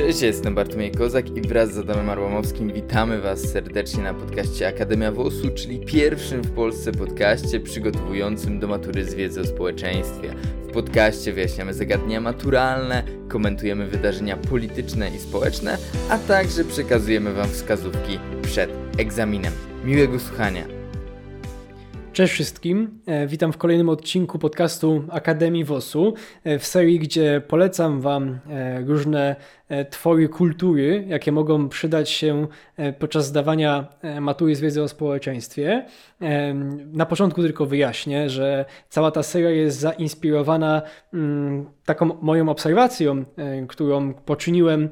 Cześć, jestem Bartłomiej Kozak i wraz z Adamem Arłamowskim witamy Was serdecznie na podcaście Akademia WOS-u, czyli pierwszym w Polsce podcaście przygotowującym do matury z wiedzy o społeczeństwie. W podcaście wyjaśniamy zagadnienia maturalne, komentujemy wydarzenia polityczne i społeczne, a także przekazujemy Wam wskazówki przed egzaminem. Miłego słuchania! Cześć wszystkim, e, witam w kolejnym odcinku podcastu Akademii WOS-u, e, w serii, gdzie polecam Wam e, różne twory kultury, jakie mogą przydać się podczas zdawania matury z wiedzy o społeczeństwie. Na początku tylko wyjaśnię, że cała ta seria jest zainspirowana mm, taką moją obserwacją, którą poczyniłem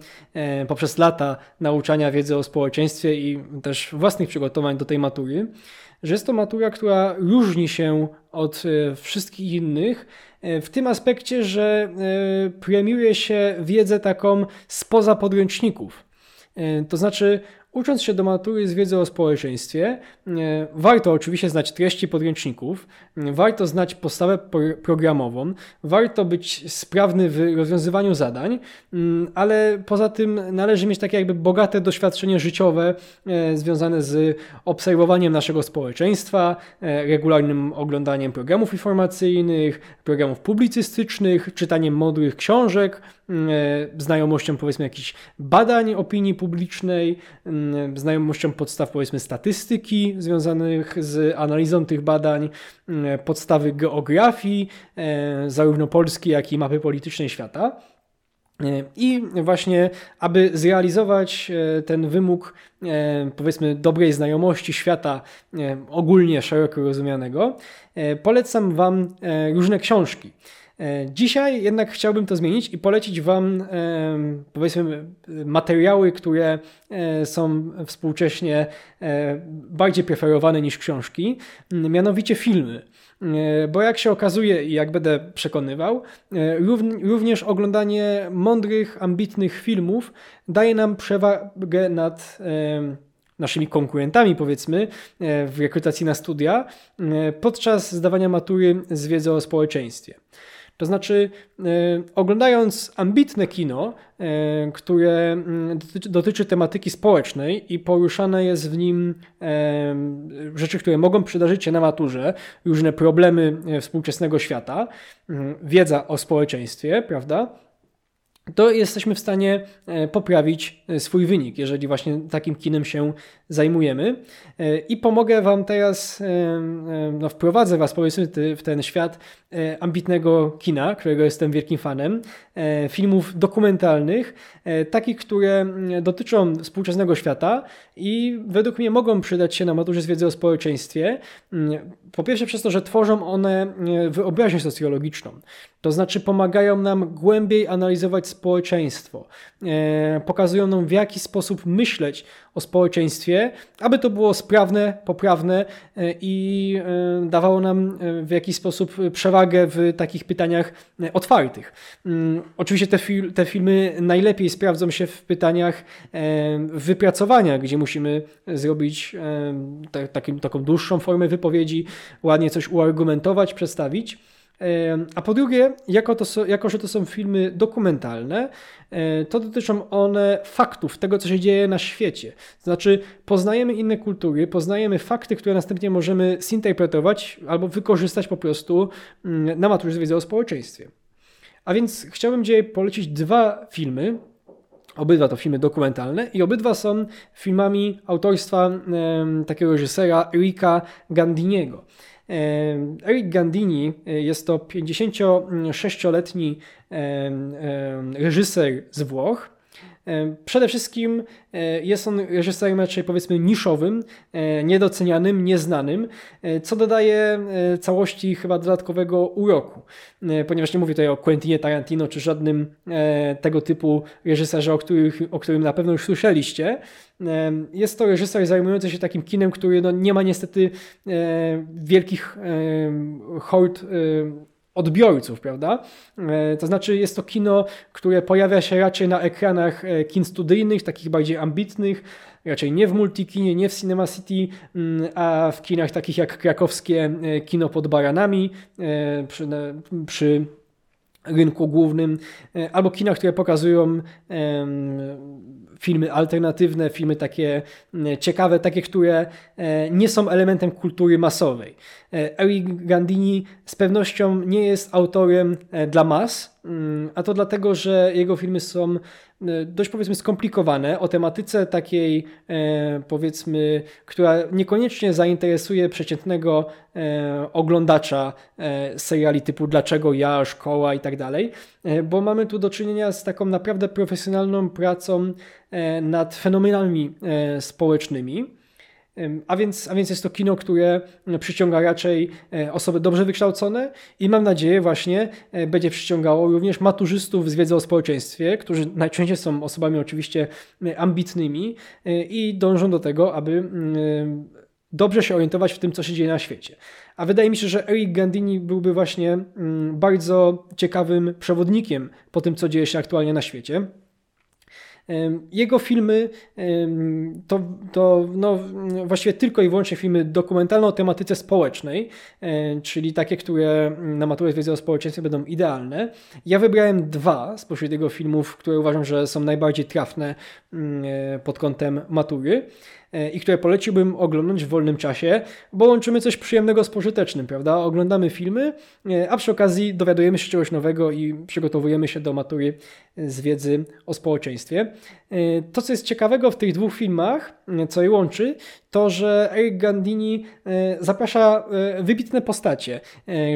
poprzez lata nauczania wiedzy o społeczeństwie i też własnych przygotowań do tej matury że jest to matura, która różni się od e, wszystkich innych e, w tym aspekcie, że e, premiuje się wiedzę taką spoza podręczników. To znaczy, Ucząc się do matury z wiedzy o społeczeństwie, e, warto oczywiście znać treści podręczników, warto znać postawę programową, warto być sprawny w rozwiązywaniu zadań, mm, ale poza tym należy mieć takie jakby bogate doświadczenie życiowe e, związane z obserwowaniem naszego społeczeństwa, e, regularnym oglądaniem programów informacyjnych, programów publicystycznych, czytaniem mądrych książek, znajomością powiedzmy jakichś badań opinii publicznej, znajomością podstaw powiedzmy statystyki związanych z analizą tych badań, podstawy geografii, e, zarówno Polski, jak i mapy politycznej świata. E, I właśnie, aby zrealizować e, ten wymóg, powiedzmy, dobrej znajomości świata ogólnie szeroko rozumianego, polecam Wam różne książki. E, dzisiaj jednak chciałbym to zmienić i polecić Wam, powiedzmy, materiały, które e, są współcześnie e, bardziej preferowane niż książki, mianowicie filmy. Bo jak się okazuje i jak będę przekonywał, również oglądanie mądrych, ambitnych filmów daje nam przewagę nad naszymi konkurentami, powiedzmy, w rekrutacji na studia podczas zdawania matury z wiedzy o społeczeństwie. To znaczy, e, oglądając ambitne kino, e, które mm, dotyczy, tematyki społecznej i poruszane jest w nim e, rzeczy, które mogą przydarzyć się na maturze, różne problemy współczesnego świata, mm, wiedza o społeczeństwie, prawda? to jesteśmy w stanie poprawić swój wynik, jeżeli właśnie takim kinem się zajmujemy. I pomogę Wam teraz, no, wprowadzę Was powiedzmy w ten świat E, ambitnego kina, którego jestem wielkim fanem, e, filmów dokumentalnych, e, takich, które mm, dotyczą współczesnego świata i według mnie mogą przydać się na maturze z wiedzy o społeczeństwie. Mm, po pierwsze przez to, że tworzą one wyobraźnię socjologiczną. To znaczy pomagają nam głębiej analizować społeczeństwo. Pokazują nam w jaki sposób myśleć o społeczeństwie, aby to było sprawne, poprawne i dawało nam w jakiś sposób przewagę w takich pytaniach e, otwartych. Mm, oczywiście te, fil te filmy najlepiej sprawdzą się w pytaniach e, wypracowania, gdzie musimy zrobić e, takim, taką dłuższą formę wypowiedzi, ładnie coś uargumentować, przedstawić. A po drugie, jako, to, jako że to są filmy dokumentalne, to dotyczą one faktów, tego co się dzieje na świecie. Znaczy, poznajemy inne kultury, poznajemy fakty, które następnie możemy zinterpretować albo wykorzystać po prostu mm, na maturze wiedzy o społeczeństwie. A więc chciałbym dzisiaj polecić dwa filmy, Obydwa to filmy dokumentalne i obydwa są filmami autorstwa e, takiego reżysera Erika Gandiniego. Eric Gandini e, jest to 56-letni reżyser z Włoch. Przede wszystkim e, jest on reżyserem raczej powiedzmy niszowym, e, niedocenianym, nieznanym, co dodaje całości chyba dodatkowego uroku. Ponieważ nie mówię tutaj o Quentinie Tarantino czy żadnym tego typu reżyserze, o, których, o którym na pewno już słyszeliście, jest to reżyser zajmujący się takim kinem, który no nie ma niestety wielkich hord odbiorców, prawda? To znaczy jest to kino, które pojawia się raczej na ekranach e, kin studyjnych, takich bardziej ambitnych, raczej nie w Multikinie, nie w Cinema City, mm, a w kinach takich jak krakowskie e, kino pod baranami, e, przy, przy rynku głównym, albo kina, które pokazują filmy alternatywne, filmy takie ciekawe, takie, które nie są elementem kultury masowej. Eric Gandini z pewnością nie jest autorem dla mas, mm, a to dlatego, że jego filmy są E, dość powiedzmy skomplikowane, o tematyce takiej e, powiedzmy, która niekoniecznie zainteresuje przeciętnego e, oglądacza seriali typu Dlaczego ja, Szkoła i tak dalej, bo mamy tu do czynienia z taką naprawdę profesjonalną pracą nad fenomenami społecznymi. A więc, a więc jest to kino, które przyciąga raczej e, osoby dobrze wykształcone i mam nadzieję właśnie e, będzie przyciągało również maturzystów z wiedzą o społeczeństwie, którzy najczęściej są osobami oczywiście e, ambitnymi i dążą do tego, aby dobrze się orientować w tym, co się dzieje na świecie. A wydaje mi się, że Eric Gandini byłby właśnie bardzo ciekawym przewodnikiem po tym, co dzieje się aktualnie na świecie. Jego filmy to, to no, właściwie tylko i wyłącznie filmy dokumentalne o tematyce społecznej, czyli takie, które na maturę wiedzy o społeczeństwie będą idealne. Ja wybrałem dwa spośród jego filmów, które uważam, że są najbardziej trafne mm, e, pod kątem matury. E, i które poleciłbym oglądać w wolnym czasie, bo łączymy coś przyjemnego z pożytecznym, prawda? Oglądamy filmy, e, a przy okazji dowiadujemy się czegoś nowego i przygotowujemy się do matury z wiedzy o społeczeństwie. E, to, co jest ciekawego w tych dwóch filmach, co je łączy, to, że Eric Gandini zaprasza wybitne postacie,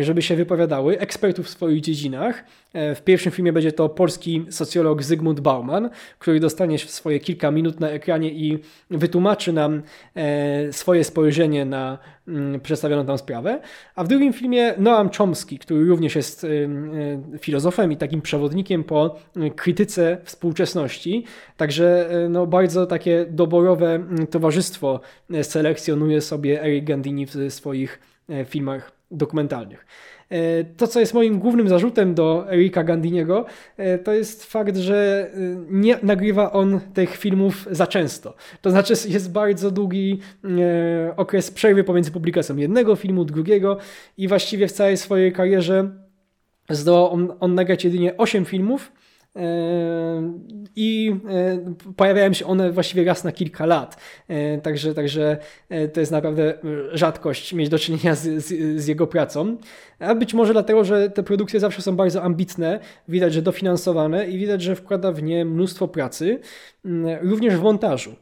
żeby się wypowiadały, ekspertów w swoich dziedzinach. W pierwszym filmie będzie to polski socjolog Zygmunt Bauman, który dostanie swoje kilka minut na ekranie i wytłumaczy, tłumaczy nam e, swoje spojrzenie na mm, przedstawioną tam sprawę. A w drugim filmie Noam Chomsky, który również jest e, e, filozofem i takim przewodnikiem po krytyce współczesności. Także no, bardzo takie doborowe mm, towarzystwo selekcjonuje sobie Eric Gandini w swoich filmach dokumentalnych. E, to, co jest moim głównym zarzutem do Erika Gandiniego, e, to jest fakt, że e, nie nagrywa on tych filmów za często. To znaczy jest bardzo długi okres przerwy pomiędzy publikacją jednego filmu, drugiego i właściwie w całej swojej karierze zdołał on, on nagrać jedynie 8 filmów, i pojawiają się one właściwie raz na kilka lat. Także, także to jest naprawdę rzadkość mieć do czynienia z, z, z, jego pracą. A być może dlatego, że te produkcje zawsze są bardzo ambitne, widać, że dofinansowane i widać, że wkłada w nie mnóstwo pracy, również w montażu.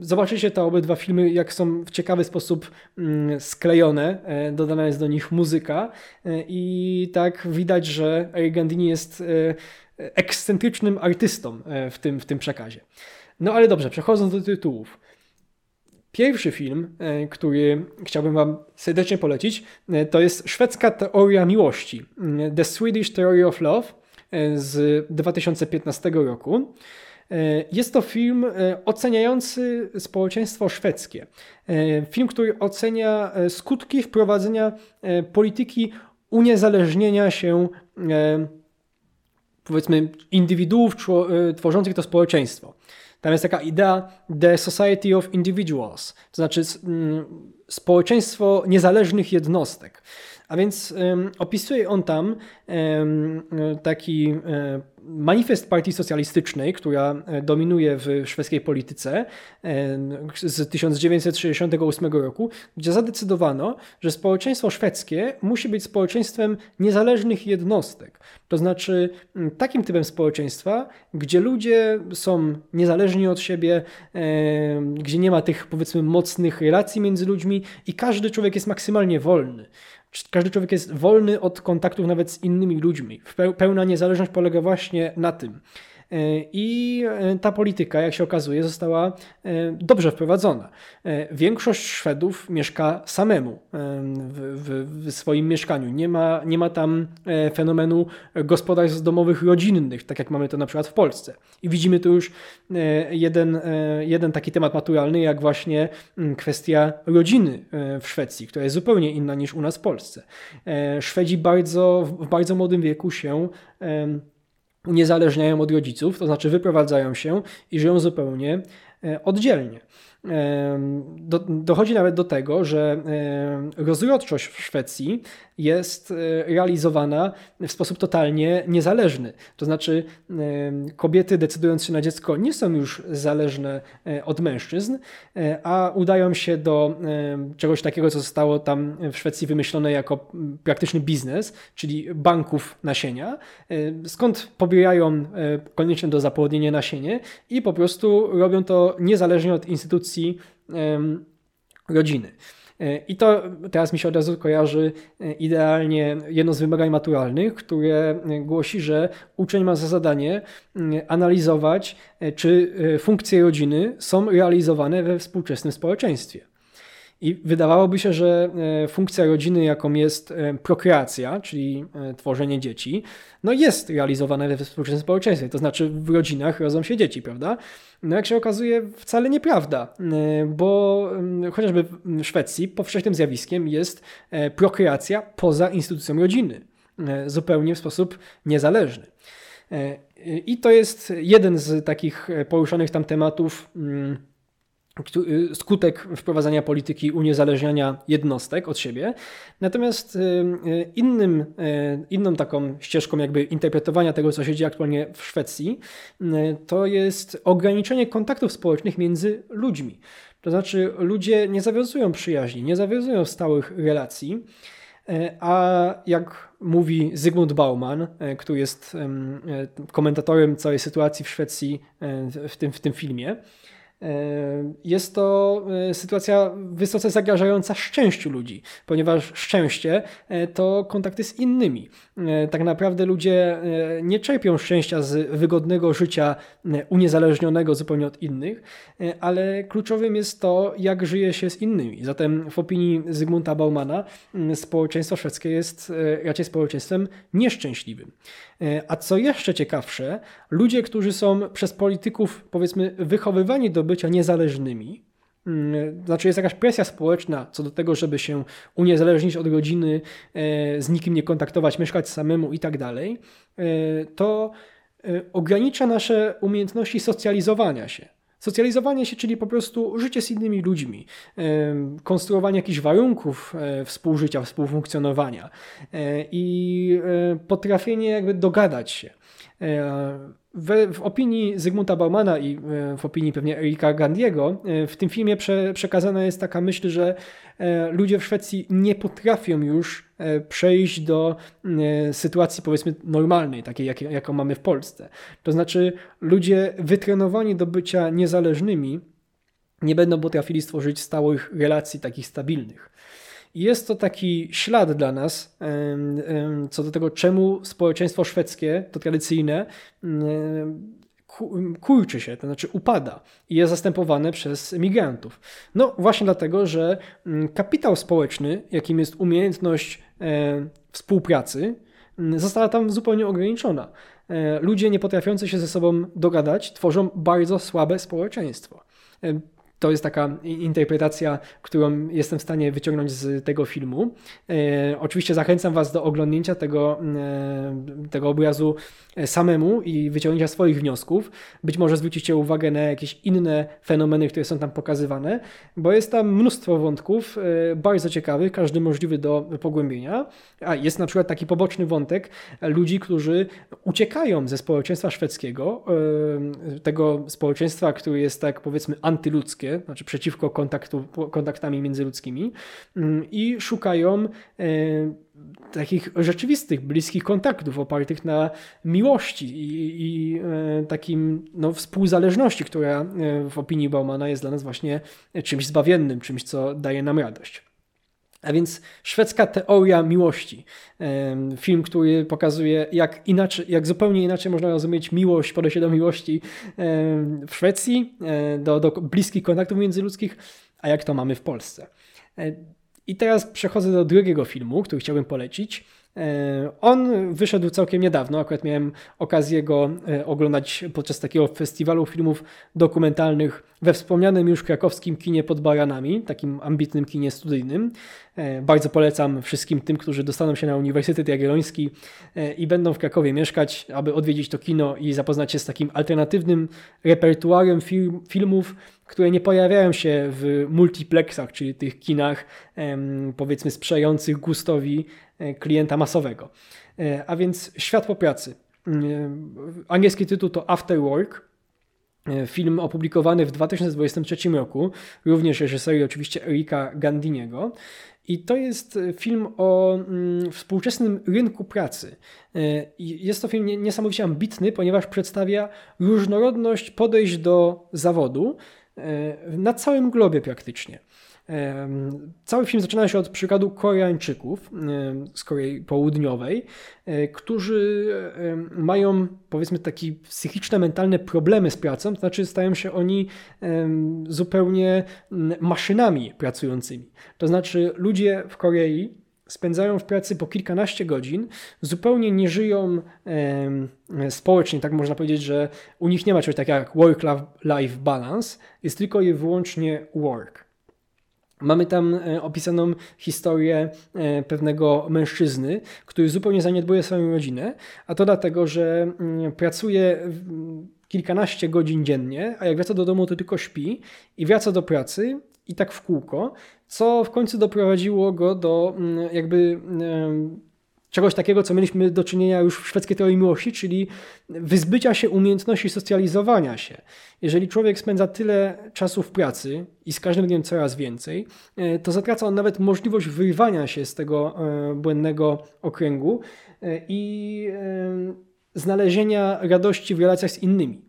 Zobaczycie te obydwa filmy, jak są w ciekawy sposób sklejone, dodana jest do nich muzyka i tak widać, że Gandini jest ekscentrycznym artystą e, w tym, w tym przekazie. No ale dobrze, przechodząc do tytułów. Pierwszy film, e, który chciałbym Wam serdecznie polecić, e, to jest szwedzka teoria miłości. The Swedish Theory of Love z 2015 roku. Jest to film oceniający społeczeństwo szwedzkie. Film, który ocenia skutki wprowadzenia polityki uniezależnienia się powiedzmy indywiduów y, tworzących to społeczeństwo. Tam jest taka idea The Society of Individuals, to znaczy mm, społeczeństwo niezależnych jednostek. A więc opisuje on tam um, taki um, manifest partii socjalistycznej, która e, dominuje w szwedzkiej polityce z 1968 roku, gdzie zadecydowano, że społeczeństwo szwedzkie musi być społeczeństwem niezależnych jednostek. To znaczy takim typem społeczeństwa, gdzie ludzie są niezależni od siebie, gdzie nie ma tych powiedzmy mocnych relacji między ludźmi i każdy człowiek jest maksymalnie wolny. Każdy człowiek jest wolny od kontaktów nawet z innymi ludźmi. Pełna niezależność polega właśnie na tym. E, I e, ta polityka, jak się okazuje, została e, dobrze wprowadzona. Większość Szwedów mieszka samemu w, w, w, swoim mieszkaniu. Nie ma, nie ma tam fenomenu gospodarstw domowych rodzinnych, tak jak mamy to na przykład w Polsce. I widzimy tu już jeden, jeden taki temat maturalny, jak właśnie mm, kwestia rodziny w Szwecji, która jest zupełnie inna niż u nas w Polsce. Szwedzi bardzo, w bardzo młodym wieku się uniezależniają od rodziców, to znaczy wyprowadzają się i żyją zupełnie oddzielnie. Do, dochodzi nawet do tego, że rozrodczość w Szwecji jest e, realizowana w sposób totalnie niezależny. To znaczy, kobiety decydując się na dziecko nie są już zależne e, od mężczyzn, e, a udają się do czegoś takiego, co zostało tam w Szwecji wymyślone jako praktyczny biznes, czyli banków nasienia, skąd pobierają koniecznie do zapłodnienia nasienie i po prostu robią to niezależnie od instytucji rodziny. E, I to teraz mi się od razu kojarzy e, idealnie jedno z wymagań maturalnych, które e, głosi, że uczeń ma za zadanie analizować, czy funkcje rodziny są realizowane we współczesnym społeczeństwie. I wydawałoby się, że e, funkcja rodziny, jaką jest e, prokreacja, czyli e, tworzenie dzieci, no jest realizowana we współczesnym społeczeństwie. To znaczy w rodzinach rodzą się dzieci, prawda? No jak się okazuje, wcale nieprawda, bo chociażby w Szwecji powszechnym zjawiskiem jest prokreacja poza instytucją rodziny, zupełnie w sposób niezależny. I to jest jeden z takich poruszonych tam tematów skutek wprowadzania polityki uniezależniania jednostek od siebie. Natomiast y, y, innym, inną taką ścieżką jakby interpretowania tego, co się dzieje aktualnie w Szwecji, to jest ograniczenie kontaktów społecznych między ludźmi. To znaczy ludzie nie zawiązują przyjaźni, nie zawiązują stałych relacji, a jak mówi Zygmunt Bauman, który jest komentatorem całej sytuacji w Szwecji w tym, w tym filmie, jest to e, sytuacja wysoce zagrażająca szczęściu ludzi, ponieważ szczęście e, to kontakty z innymi. Tak naprawdę ludzie nie czerpią szczęścia z wygodnego życia uniezależnionego zupełnie od innych, ale kluczowym jest to, jak żyje się z innymi. Zatem w opinii Zygmunta Baumana społeczeństwo szwedzkie jest raczej społeczeństwem nieszczęśliwym. A co jeszcze ciekawsze, ludzie, którzy są przez polityków powiedzmy wychowywani do bycia niezależnymi. Mm, znaczy jest jakaś presja społeczna co do tego, żeby się uniezależnić od rodziny, e, z nikim nie kontaktować, mieszkać samemu i tak dalej, e, to e, ogranicza nasze umiejętności socjalizowania się. Socjalizowanie się, czyli po prostu życie z innymi ludźmi, konstruowanie jakichś warunków współżycia, współfunkcjonowania i potrafienie jakby dogadać się. W, w, opinii Zygmunta Baumana i e, w opinii pewnie Erika Gandiego e, w tym filmie prze, przekazana jest taka myśl, że e, ludzie w Szwecji nie potrafią już przejść do sytuacji powiedzmy normalnej, takiej jak, jaką mamy w Polsce. To znaczy ludzie wytrenowani do bycia niezależnymi nie będą potrafili stworzyć stałych relacji takich stabilnych. Jest to taki ślad dla nas co do tego, czemu społeczeństwo szwedzkie, to tradycyjne, kurczy się, to znaczy upada i jest zastępowane przez migrantów. No właśnie dlatego, że kapitał społeczny, jakim jest umiejętność e, współpracy, została tam zupełnie ograniczona. E, ludzie nie potrafiący się ze sobą dogadać tworzą bardzo słabe społeczeństwo. E, to jest taka interpretacja, którą jestem w stanie wyciągnąć z tego filmu. E, oczywiście zachęcam Was do oglądnięcia tego, e, tego obrazu e, samemu i wyciągnięcia swoich wniosków. Być może zwrócicie uwagę na jakieś inne fenomeny, które są tam pokazywane, bo jest tam mnóstwo wątków bardzo ciekawych, każdy możliwy do pogłębienia. A jest na przykład taki poboczny wątek ludzi, którzy uciekają ze społeczeństwa szwedzkiego, tego społeczeństwa, które jest tak powiedzmy antyludzkie, znaczy przeciwko kontaktu, kontaktami międzyludzkimi mm, i szukają e, takich rzeczywistych, bliskich kontaktów opartych na miłości i, i e, takim no, współzależności, która e, w opinii Baumana jest dla nas właśnie czymś zbawiennym, czymś, co daje nam radość. A więc szwedzka teoria miłości. Film, który pokazuje, jak, inaczej, jak zupełnie inaczej można rozumieć miłość, podejście do miłości w Szwecji, do, do bliskich kontaktów międzyludzkich, a jak to mamy w Polsce. E, I teraz przechodzę do drugiego filmu, który chciałbym polecić. On wyszedł całkiem niedawno, akurat miałem okazję go oglądać podczas takiego festiwalu filmów dokumentalnych we wspomnianym już krakowskim kinie pod Baranami, takim ambitnym kinie studyjnym. Bardzo polecam wszystkim tym, którzy dostaną się na Uniwersytet Jagielloński i będą w Krakowie mieszkać, aby odwiedzić to kino i zapoznać się z takim alternatywnym repertuarem film, filmów, które nie pojawiają się w multiplexach, czyli tych kinach powiedzmy sprzyjających gustowi e, klienta masowego. E, a więc Świat po pracy. E, angielski tytuł to After Work. Film opublikowany w 2023 roku, również reżyserii oczywiście Erika Gandiniego. I to jest film o mm, współczesnym rynku pracy. Jest to film niesamowicie ambitny, ponieważ przedstawia różnorodność podejść do zawodu, na całym globie praktycznie. E, cały film zaczyna się od przykładu Koreańczyków e, z Korei Południowej, którzy mają powiedzmy takie psychiczne, mentalne problemy z pracą, to znaczy stają się oni zupełnie maszynami pracującymi. To znaczy ludzie w Korei spędzają w pracy po kilkanaście godzin, zupełnie nie żyją e, społecznie, tak można powiedzieć, że u nich nie ma czegoś takiego jak work-life balance, jest tylko i wyłącznie work. Mamy tam e, opisaną historię e, pewnego mężczyzny, który zupełnie zaniedbuje swoją rodzinę, a to dlatego, że mm, pracuje kilkanaście godzin dziennie, a jak wraca do domu, to tylko śpi i wraca do pracy i tak w kółko, co w końcu doprowadziło go do mm, jakby czegoś takiego, co mieliśmy do czynienia już w szwedzkiej teorii miłości, czyli wyzbycia się umiejętności socjalizowania się. Jeżeli człowiek spędza tyle czasu w pracy i z każdym dniem coraz więcej, e, to zatraca on nawet możliwość wyrwania się z tego e, błędnego okręgu e, i znalezienia radości w relacjach z innymi.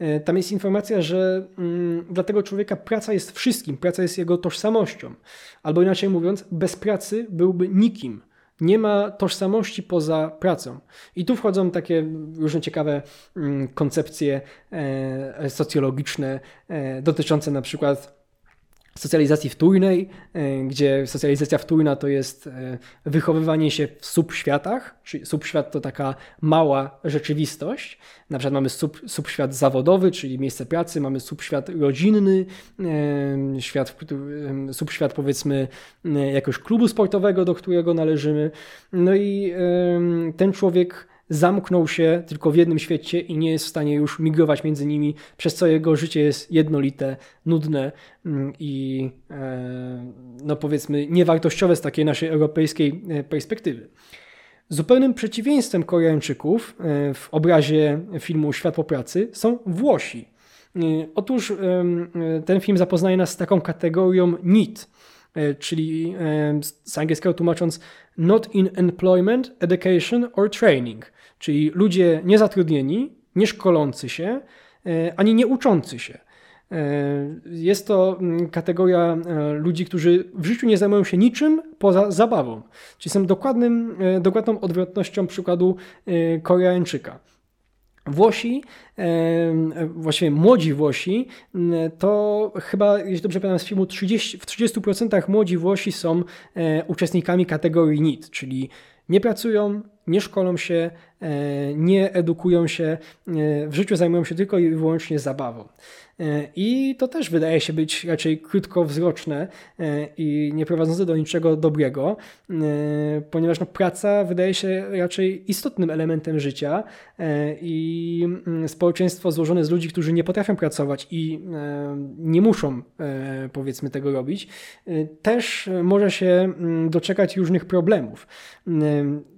E, tam jest informacja, że mm, dla tego człowieka praca jest wszystkim, praca jest jego tożsamością. Albo inaczej mówiąc, bez pracy byłby nikim. Nie ma tożsamości poza pracą. I tu wchodzą takie różne ciekawe mm, koncepcje e, socjologiczne e, dotyczące na przykład socjalizacji wtórnej, e, gdzie socjalizacja wtórna to jest e, wychowywanie się w subświatach, czyli subświat to taka mała rzeczywistość. Na przykład mamy sub, subświat zawodowy, czyli miejsce pracy, mamy subświat rodzinny, e, świat, subświat powiedzmy jakiegoś klubu sportowego, do którego należymy. No i ten człowiek zamknął się tylko w jednym świecie i nie jest w stanie już migrować między nimi, przez co jego życie jest jednolite, nudne mm, i e, no powiedzmy niewartościowe z takiej naszej europejskiej e, perspektywy. Zupełnym przeciwieństwem Koreańczyków e, w obrazie filmu Światło Pracy są Włosi. Otóż ten film zapoznaje nas z taką kategorią NEET, czyli z angielskiego tłumacząc Not in Employment, Education or Training, czyli ludzie niezatrudnieni, nie szkolący się, e, ani nie uczący się. E, jest to mm, kategoria e, ludzi, którzy w życiu nie zajmują się niczym poza zabawą. Czyli są dokładnym, dokładną odwrotnością przykładu Koreańczyka. Włosi, właściwie młodzi Włosi, to chyba, jeśli dobrze pamiętam z filmu, 30, w 30% młodzi Włosi są uczestnikami kategorii NEET, czyli nie pracują, nie szkolą się, e, nie edukują się, e, w życiu zajmują się tylko i wyłącznie zabawą. E, I to też wydaje się być raczej krótkowzroczne i nie prowadzące do niczego dobrego, ponieważ no, praca wydaje się raczej istotnym elementem życia i mm, społeczeństwo złożone z ludzi, którzy nie potrafią pracować i nie muszą powiedzmy tego robić, też może się mm, doczekać różnych problemów.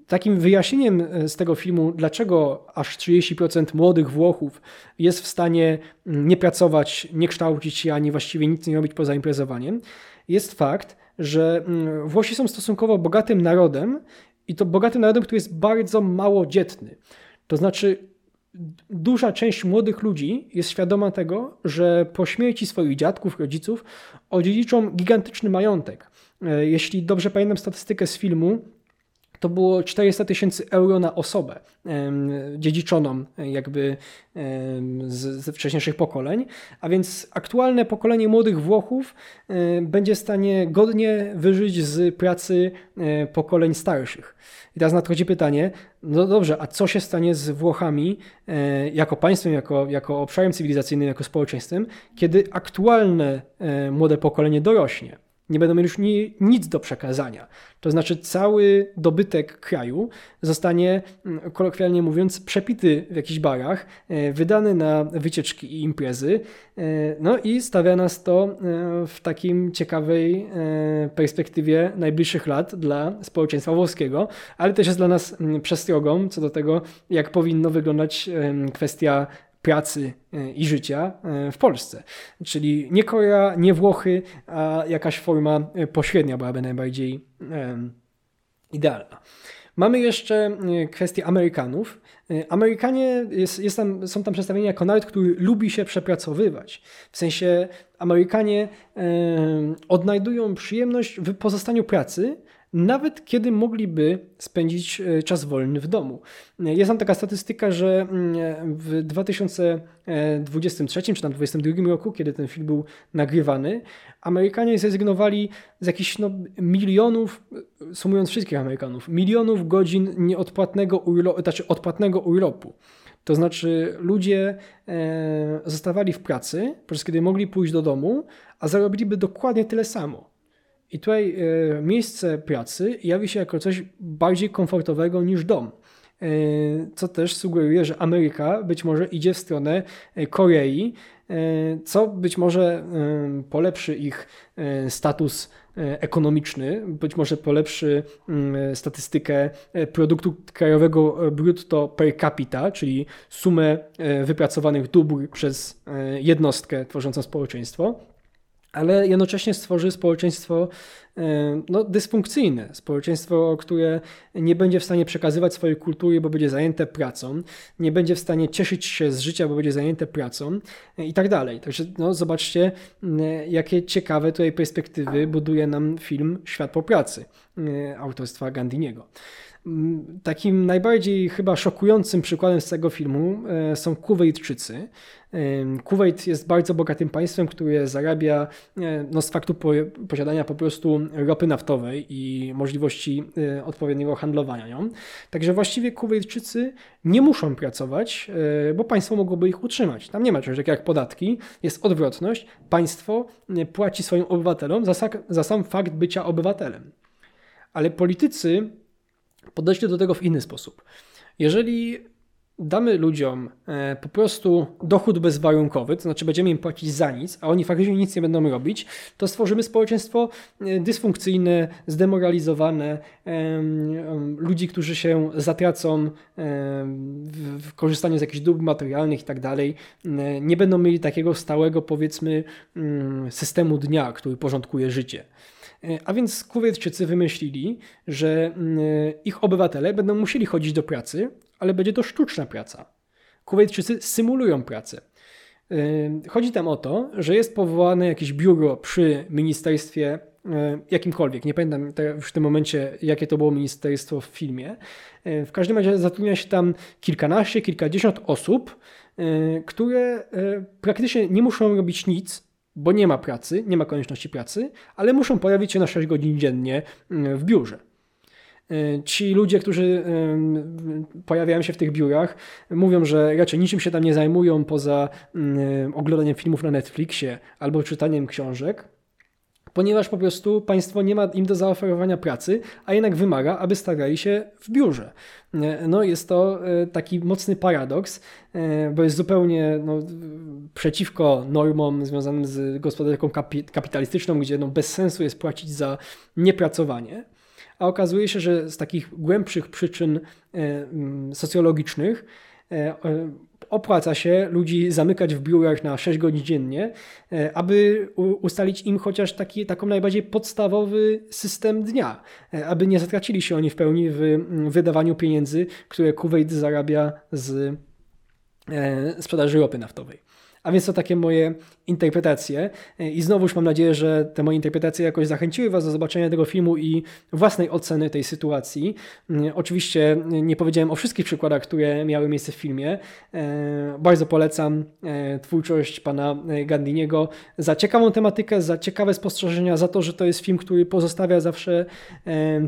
Takim wyjaśnieniem e, z tego filmu, dlaczego aż 30% młodych Włochów jest w stanie mm, nie pracować, nie kształcić się, ani właściwie nic nie robić poza imprezowaniem, jest fakt, że mm, Włosi są stosunkowo bogatym narodem i to bogatym narodem, który jest bardzo mało dzietny. To znaczy, duża część młodych ludzi jest świadoma tego, że po śmierci swoich dziadków, rodziców odziedziczą gigantyczny majątek. E, jeśli dobrze pamiętam statystykę z filmu, to było 400 tysięcy euro na osobę dziedziczoną jakby ze wcześniejszych pokoleń, a więc aktualne pokolenie młodych Włochów będzie w stanie godnie wyżyć z pracy pokoleń starszych. I teraz nadchodzi pytanie, no dobrze, a co się stanie z Włochami e, jako państwem, jako, jako obszarem cywilizacyjnym, jako społeczeństwem, kiedy aktualne e, młode pokolenie dorośnie? Nie będą mieli już ni, nic do przekazania. To znaczy cały dobytek kraju zostanie, mm, kolokwialnie mówiąc, przepity w jakichś barach, e, wydany na wycieczki i imprezy. E, no i stawia nas to e, w takim ciekawej perspektywie najbliższych lat dla społeczeństwa włoskiego, ale też jest dla nas mm, przestrogą co do tego, jak powinno wyglądać kwestia pracy e, i życia e, w Polsce. Czyli nie Korea, nie Włochy, a jakaś forma e, pośrednia byłaby najbardziej idealna. Mamy jeszcze kwestię Amerykanów. Amerykanie jest, jest tam, są tam przedstawieni jako naród, który lubi się przepracowywać. W sensie Amerykanie odnajdują przyjemność w pozostaniu pracy, nawet kiedy mogliby spędzić e, czas wolny w domu. Jest tam taka statystyka, że mm, w 2023 czy tam 2022 roku, kiedy ten film był nagrywany, Amerykanie zrezygnowali z jakichś no, milionów, sumując wszystkich Amerykanów, milionów godzin nieodpłatnego urlopu, znaczy odpłatnego urlopu. To znaczy ludzie e, zostawali w pracy, przez kiedy mogli pójść do domu, a zarobiliby dokładnie tyle samo. I tutaj e, miejsce pracy jawi się jako coś bardziej komfortowego niż dom. E, co też sugeruje, że Ameryka być może idzie w stronę e, Korei, co być może polepszy ich status ekonomiczny, być może polepszy mm, statystykę produktu krajowego brutto per capita, czyli sumę wypracowanych dóbr przez jednostkę tworzącą społeczeństwo ale jednocześnie stworzy społeczeństwo e, no, dysfunkcyjne, społeczeństwo, które nie będzie w stanie przekazywać swojej kultury, bo będzie zajęte pracą, nie będzie w stanie cieszyć się z życia, bo będzie zajęte pracą e, i tak dalej. Także no, zobaczcie, jakie ciekawe tutaj perspektywy buduje nam film Świat po pracy e, autorstwa Gandiniego. Takim najbardziej chyba szokującym przykładem z tego filmu są Kuwejtczycy, Kuwait jest bardzo bogatym państwem, które zarabia e, no, z faktu posiadania po prostu ropy naftowej i możliwości e, odpowiedniego handlowania nią. Także właściwie Kuwaitczycy nie muszą pracować, e, bo państwo mogłoby ich utrzymać. Tam nie ma czegoś takiego jak podatki, jest odwrotność. Państwo płaci swoim obywatelom za, za sam fakt bycia obywatelem. Ale politycy podeszli do tego w inny sposób. Jeżeli damy ludziom e, po prostu dochód bezwarunkowy, to znaczy będziemy im płacić za nic, a oni faktycznie nic nie będą robić, to stworzymy społeczeństwo e, dysfunkcyjne, zdemoralizowane, ludzi, którzy się zatracą w korzystaniu z jakichś dóbr materialnych i tak dalej, e, nie będą mieli takiego stałego, powiedzmy, mm, systemu dnia, który porządkuje życie. A więc Kuwaitczycy wymyślili, że mm, ich obywatele będą musieli chodzić do pracy, ale będzie to sztuczna praca. Kuwaitczycy symulują pracę. Chodzi tam o to, że jest powołane jakieś biuro przy ministerstwie jakimkolwiek. Nie pamiętam w tym momencie, jakie to było ministerstwo w filmie. W każdym razie zatrudnia się tam kilkanaście, kilkadziesiąt osób, które praktycznie nie muszą robić nic, bo nie ma pracy, nie ma konieczności pracy, ale muszą pojawić się na 6 godzin dziennie w biurze. E, ci ludzie, którzy pojawiają się w tych biurach, mówią, że raczej niczym się tam nie zajmują poza oglądaniem filmów na Netflixie albo czytaniem książek, ponieważ po prostu państwo nie ma im do zaoferowania pracy, a jednak wymaga, aby stawiali się w biurze. E, no jest to e, taki mocny paradoks, bo jest zupełnie no, przeciwko normom związanym z gospodarką kapitalistyczną, gdzie no, bez sensu jest płacić za niepracowanie a okazuje się, że z takich głębszych przyczyn e, mm, socjologicznych e, e, opłaca się ludzi zamykać w biurach na 6 godzin dziennie, aby ustalić im chociaż taki, taką najbardziej podstawowy system dnia, aby nie zatracili się oni w pełni w mm, wydawaniu pieniędzy, które Kuwait zarabia z sprzedaży ropy naftowej. A więc to takie moje interpretacje. I znowuż mam nadzieję, że te moje interpretacje jakoś zachęciły Was do zobaczenia tego filmu i własnej oceny tej sytuacji. Oczywiście nie powiedziałem o wszystkich przykładach, które miały miejsce w filmie. Bardzo polecam twórczość pana Gandiniego za ciekawą tematykę, za ciekawe spostrzeżenia, za to, że to jest film, który pozostawia zawsze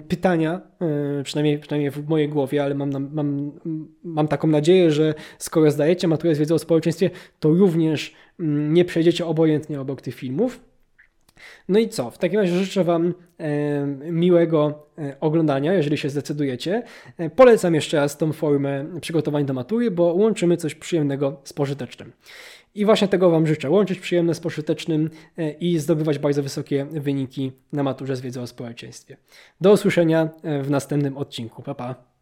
pytania, przynajmniej, przynajmniej w mojej głowie, ale mam, mam, mam taką nadzieję, że skoro zdajecie maturę z wiedzy o społeczeństwie, to również nie przejdziecie obojętnie obok tych filmów. No i co? W takim razie życzę Wam e, miłego e, oglądania, jeżeli się zdecydujecie. E, polecam jeszcze raz tą formę przygotowań do matury, bo łączymy coś przyjemnego z pożytecznym. I właśnie tego Wam życzę. Łączyć przyjemne z pożytecznym i zdobywać bardzo wysokie wyniki na maturze z wiedzą o społeczeństwie. Do usłyszenia w następnym odcinku. Pa, pa.